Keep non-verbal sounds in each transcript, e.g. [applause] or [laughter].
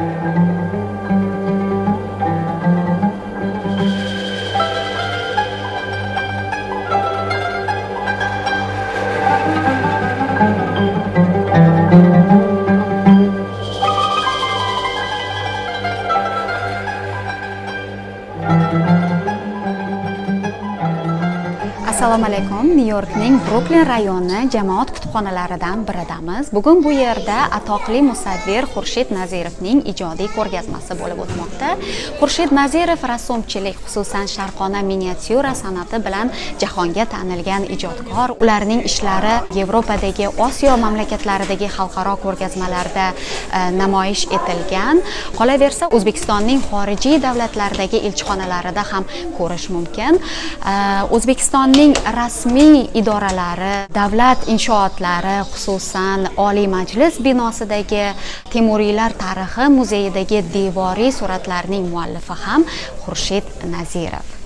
Thank you. Nyu yorkning bruklin rayoni jamoat kutubxonalaridan biridamiz. Bugun bu yerda atoqli musavvir xurshid nazirovning ijodiy ko'rgazmasi bo'lib o'tmoqda. Xurshid nazirov rassomchilik xususan sharqona miniatyura san'ati bilan jahonga tanilgan ijodkor. Ularning ishlari yevropadagi osiyo mamlakatlaridagi xalqaro ko'rgazmalarda e, namoyish etilgan. Qolaversa o'zbekistonning xorijiy davlatlardagi elchixonalarida ham ko'rish mumkin. E, o'zbekistonning rasmiy idoralari davlat inshootlari xususan oliy majlis binosidagi temuriylar tarixi muzeyidagi devoriy suratlarning muallifi ham xurshid nazirov.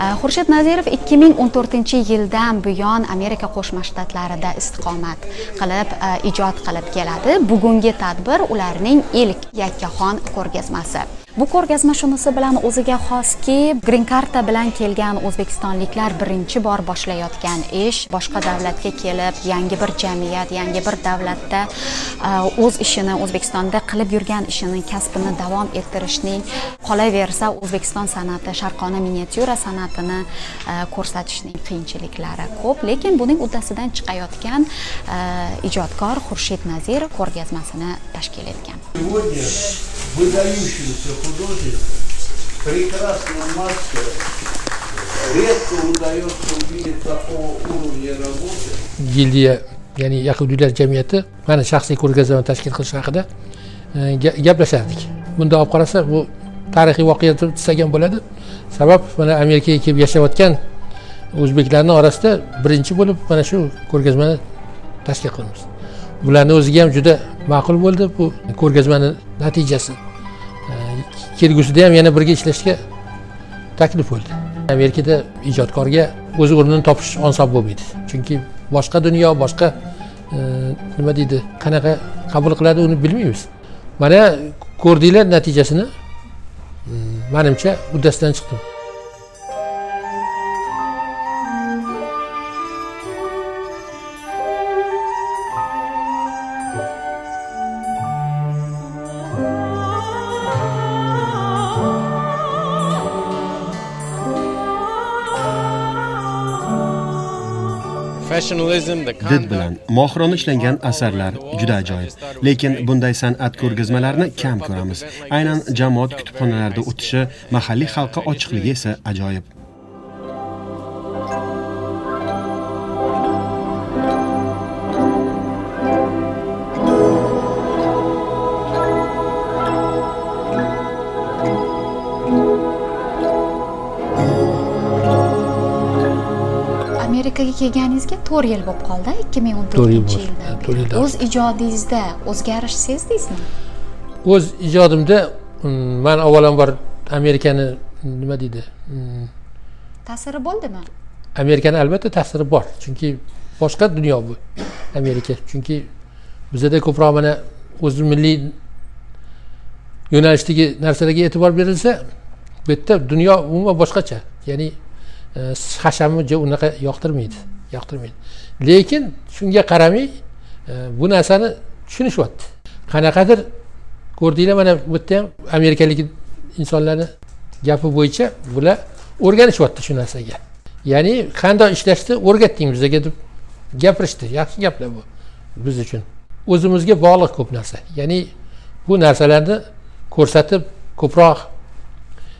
Э, xurshid nazirov 2014 yildan buyon amerika qo'shma shtatlarida istiqomat qilib э, ijod qilib keladi. Bugungi tadbir ularning ilk yakkaxon ko'rgazmasi. Bu ko'rgazma shunisi bilan o'ziga xoski green karta bilan kelgan o'zbekistonliklar birinchi bor boshlayotgan ish. Boshqa davlatga kelib yangi bir jamiyat yangi bir davlatda e, o'z ishini o'zbekistonda qilib yurgan ishini kasbini davom ettirishning qolaversa o'zbekiston san'ati sharqona miniatyura san'atini e, ko'rsatishning qiyinchiliklari ko'p. Lekin buning uddasidan chiqayotgan e, ijodkor xurshid nazirov ko'rgazmasini tashkil etgan. Выдающийся художник, прекрасный мастер. Редко удается увидеть такого уровня работы. Гильдия, ya'ni yahudiylar jamiyati mana shaxsiy ko'rgazma tashkil qilish haqida e, gaplashardik bunda olib qarasa bu tarixiy voqea desak ham bo'ladi sabab mana amerikaga kelib yashayotgan o'zbeklarni orasida birinchi bo'lib mana shu ko'rgazmani tashkil qilamiz bularni o'ziga ham juda ma'qul bo'ldi bu ko'rgazmani natijasi kelgusida ham yana birga ishlashga taklif bo'ldi. Amerikada ijodkorga o'z o'rnini topish oson bo'lmaydi. Chunki boshqa dunyo boshqa e, nima deydi qanaqa qabul qiladi uni bilmaymiz. Mana ko'rdinglar natijasini? E, manimcha uddasidan chiqdim. Did bilan. Mohirona ishlangan asarlar juda ajoyib. Lekin bunday san'at ko'rgazmalarini kam ko'ramiz. Aynan jamoat kutubxonalarida o'tishi mahalliy xalqqa ochiqligi esa ajoyib amerikaga kelganingizga to'rt yil bo'lib qoldi ikki ming o'n to'rtinchi yildan to'rt yildan o'z ijodingizda o'zgarish sezdingizmi? O'z ijodimda mm, man avvalambor amerikani nima deydi mm, ta'siri bo'ldimi? Amerikani albatta ta'siri bor chunki boshqa dunyo bu amerika. Chunki bizada ko'proq mana o'zi milliy yo'nalishdagi narsalarga e'tibor berilsa bu yerda dunyo umuman boshqacha. Ya'ni hashamni unaqa yoqtirmaydi yoqtirmaydi. Lekin shunga qaramay e, bu narsani tushunishyapti. Qanaqadir ko'rdinglar mana bu yerda ham amerikalik insonlarni gapi bo'yicha bular o'rganishyapti shu narsaga. Ya'ni qandoq ishlashni o'rgatding bizga deb gapirishdi. Yaxshi gaplar bu biz uchun. O'zimizga bog'liq ko'p narsa. Ya'ni bu narsalarni ko'rsatib ko'proq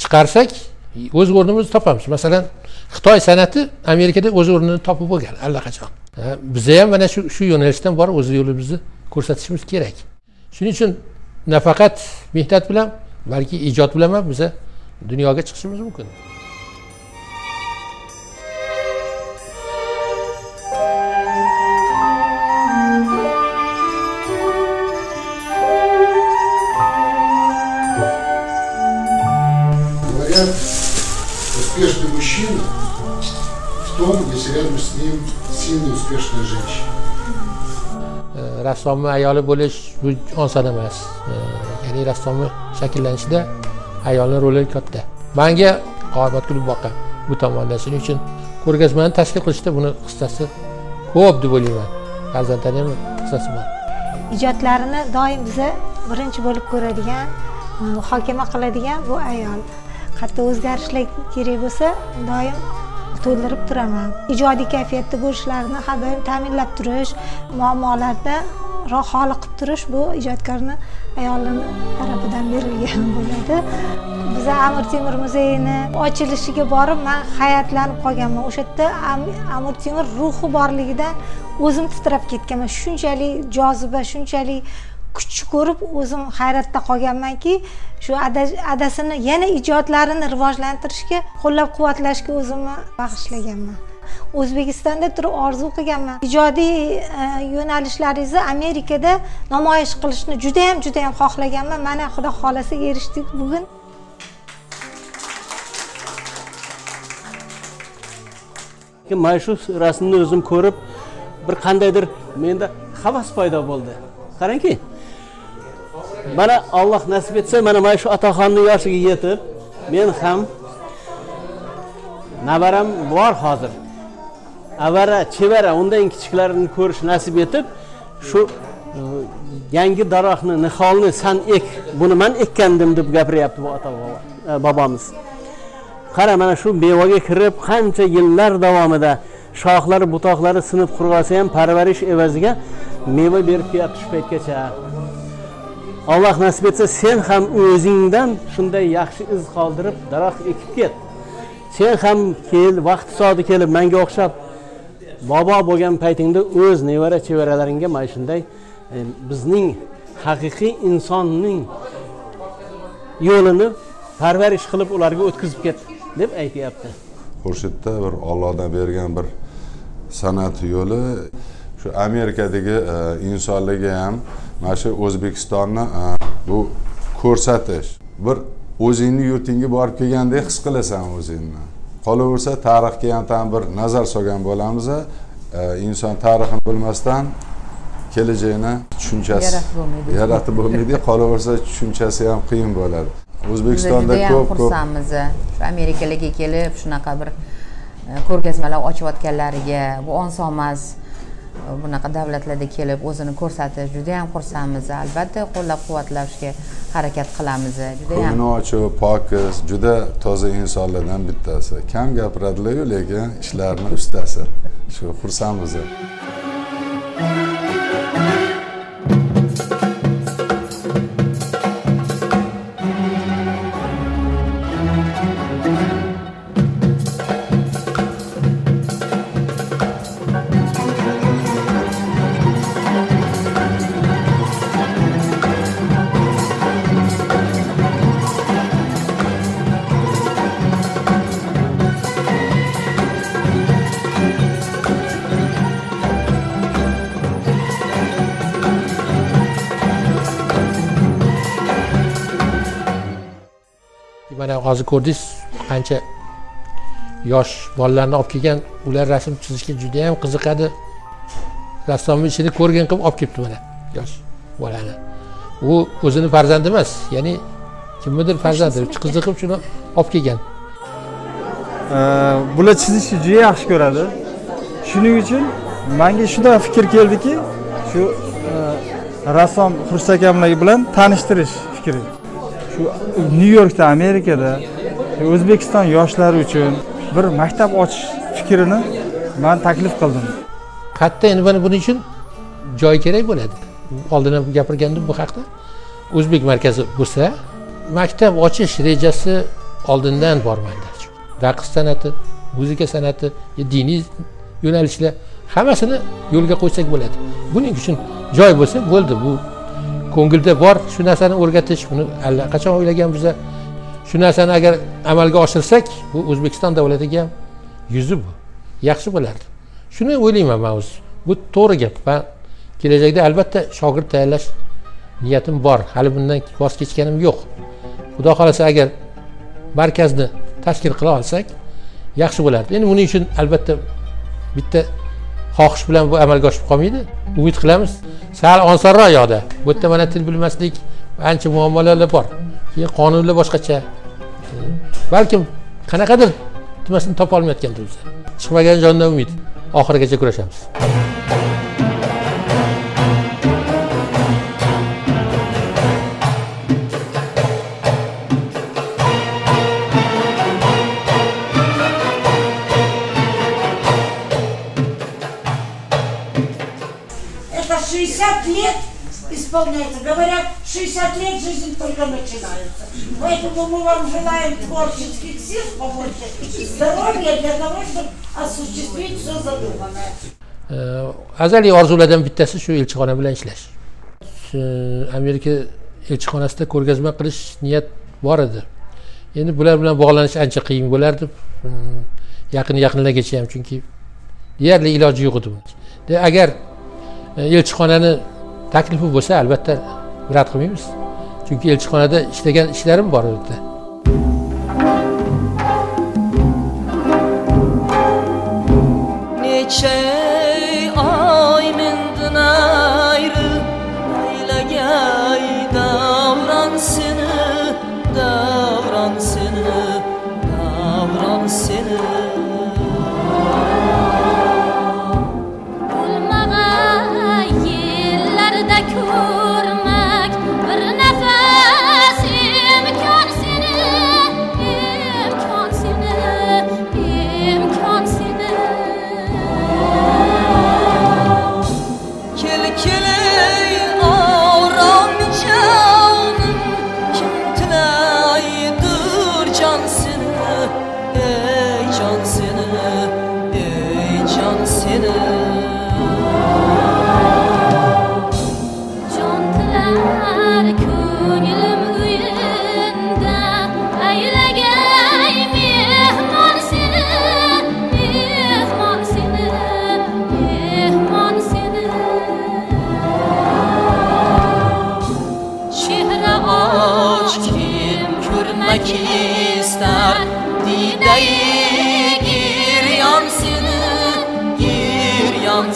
chiqarsak o'z o'rnimizni topamiz. Masalan xitoy san'ati amerikada o'z o'rnini topib bo'lgan allaqachon. Biza ham mana shu shu yo'nalishdan borib o'z yo'limizni ko'rsatishimiz kerak. Shuning uchun nafaqat mehnat bilan balki ijod bilan ham biza dunyoga chiqishimiz mumkin. Rassomni ayoli bo'lish bu oson emas. Ya'ni rassomni shakllanishida ayolni roli katta. Manga qomat kulib boqqan. Bu tomondan shuning uchun ko'rgazmani tashkil qilishda buni hissasi ko'p deb o'ylayman. Farzandlarni ham hissasi bor. Ijodlarini doim biza birinchi bo'lib ko'radigan muhokama qiladigan bu ayol. Qayerda o'zgarishlar kerak bo'lsa doim to'ldirib turaman. Ijodiy kayfiyatda bo'lishlarini har doim ta'minlab turish muammolarda holi qilib turish bu ijodkorni ayolini tarafidan berilgan [laughs] bo'ladi. Biza amir temur muzeyini ochilishiga borib man hayratlanib qolganman. O'sha yerda amir temur ruhi borligidan o'zim titrab ketganman. Shunchalik joziba shunchalik kuchni ko'rib o'zim hayratda qolganmanki shu adasini yana ijodlarini rivojlantirishga qo'llab quvvatlashga o'zimni bag'ishlaganman. O'zbekistonda turib orzu qilganman. Ijodiy e, yo'nalishlaringizni amerikada namoyish qilishni judayam judayam xohlaganman. Mana xudo xohlasa erishdik bugun. Keyin mana shu rasmni o'zim ko'rib bir qandaydir menda havas paydo bo'ldi. Qarangki. Mana alloh nasib etsa mana mana shu otaxonni yoshiga yetib men ham navaram bor hozir. Avara chevara undan kichiklarini ko'rish nasib etib shu e, yangi daraxtni niholni san ek buni man ekkandim deb gapiryapti bu ota e, bobomiz. Qara mana shu mevaga kirib qancha yillar davomida shoxlari butoqlari sinib qurg'osa ham parvarish evaziga meva berib kelyapti shu paytgacha. Alloh nasib etsa sen ham o'zingdan shunday yaxshi iz qoldirib daraxt ekib ket. Sen ham kel vaqti soati kelib manga o'xshab bobo bo'lgan paytingda o'z nevara chevaralaringga mana shunday e, bizning haqiqiy insonning yo'lini parvarish qilib ularga o'tkazib ket deb aytyapti. Xurshidda bir ollohdan bergan bir san'at yo'li. Shu amerikadagi e, insonlarga ham mana shu o'zbekistonni e, bu ko'rsatish. Bir o'zingni yurtingga borib kelgandek his qilasan o'zingni. Qolaversa tarixga ham tam bir nazar solgan bo'lamiz e, inson tarixini bilmasdan kelajakni tushunchasi Yaratib bo'lmaydi. yaratib bo'lmaydi. [laughs] Qolaversa tushunchasi ham qiyin bo'ladi. O'zbekistonda ko'p ko'p xursandmiz shu amerikalarga kelib shunaqa bir ko'rgazmalar ochayotganlariga bu oson emas bunaqa davlatlarda kelib o'zini ko'rsatish judayam xursandmiz. Albatta qo'llab quvvatlashga harakat qilamiz. Judayam ko'ngli ochiq pokiz juda toza insonlardan bittasi. Kam gapiradilaryu lekin ishlarini ustasi. Shu xursandmiz. Hozir ko'rdingiz qancha yosh bolalarni olib kelgan ular rasm chizishga juda yam qiziqadi. Rassomni ishini ko'rgin qilib olib kelibdi mana yosh bolani. U o'zini farzandi emas ya'ni kimnidir farzandi qiziqib shuni olib kelgan. Bular chizishni juda yaxshi ko'radi. Shuning uchun manga shunday fikr keldiki shu e, rassom xurshid akamlar bilan tanishtirish fikri shu nyu yorkda amerikada o'zbekiston yoshlari uchun bir maktab ochish fikrini man taklif qildim. Qayerda? Endi mana buning uchun joy kerak bo'ladi. Oldin ham gapirgandim bu haqda. O'zbek markazi bo'lsa maktab ochish rejasi oldindan bor manda raqs san'ati muzika san'ati diniy yo'nalishlar hammasini yo'lga qo'ysak bo'ladi. Buning uchun joy bo'lsa bo'ldi bu. Ko'ngilda bor shu narsani o'rgatish buni allaqachon o'ylagan biza shu narsani agar amalga oshirsak bu o'zbekiston davlatiga ham yuzi bu yaxshi bo'lardi. Shuni o'ylayman man o'zi bu to'g'ri gap va kelajakda albatta shogird tayyorlash niyatim bor hali bundan voz kechganim yo'q. Xudo xohlasa agar markazni tashkil qila olsak yaxshi bo'lardi. Endi buning uchun albatta bitta xohish bilan bu amalga oshib qolmaydi. Umid qilamiz. Sal osonroq yoqda bu yerda mana til bilmaslik ancha muammolar bor. Keyin qonunlar boshqacha. Balkim qanaqadir nimasini topolmayotgandir biz chiqmagan jondan umid. Oxirigacha kurashamiz. 60 лет исполняется. Говорят, 60 лет жизнь только начинается. Поэтому мы вам желаем творческих сил побольше, здоровья для того, чтобы осуществить все задуманное. azaliy orzulardan bittasi shu elchixona bilan ishlash amerika elchixonasida ko'rgazma qilish niyat bor edi endi bular bilan bog'lanish ancha qiyin bo'lardi yaqin yaqinlargacha ham chunki deyarli iloji yo'q edi agar E, elchixonani taklifi bo'lsa albatta rad qilmaymiz. Chunki elchixonada ishlagan ishlarim bor u yerda necha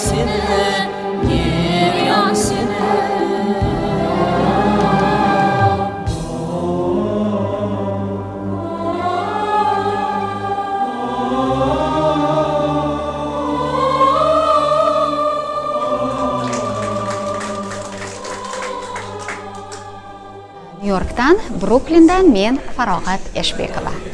Giryon seni Giryon seni nyu yorkdan bruklindan men farog'at eshbekova.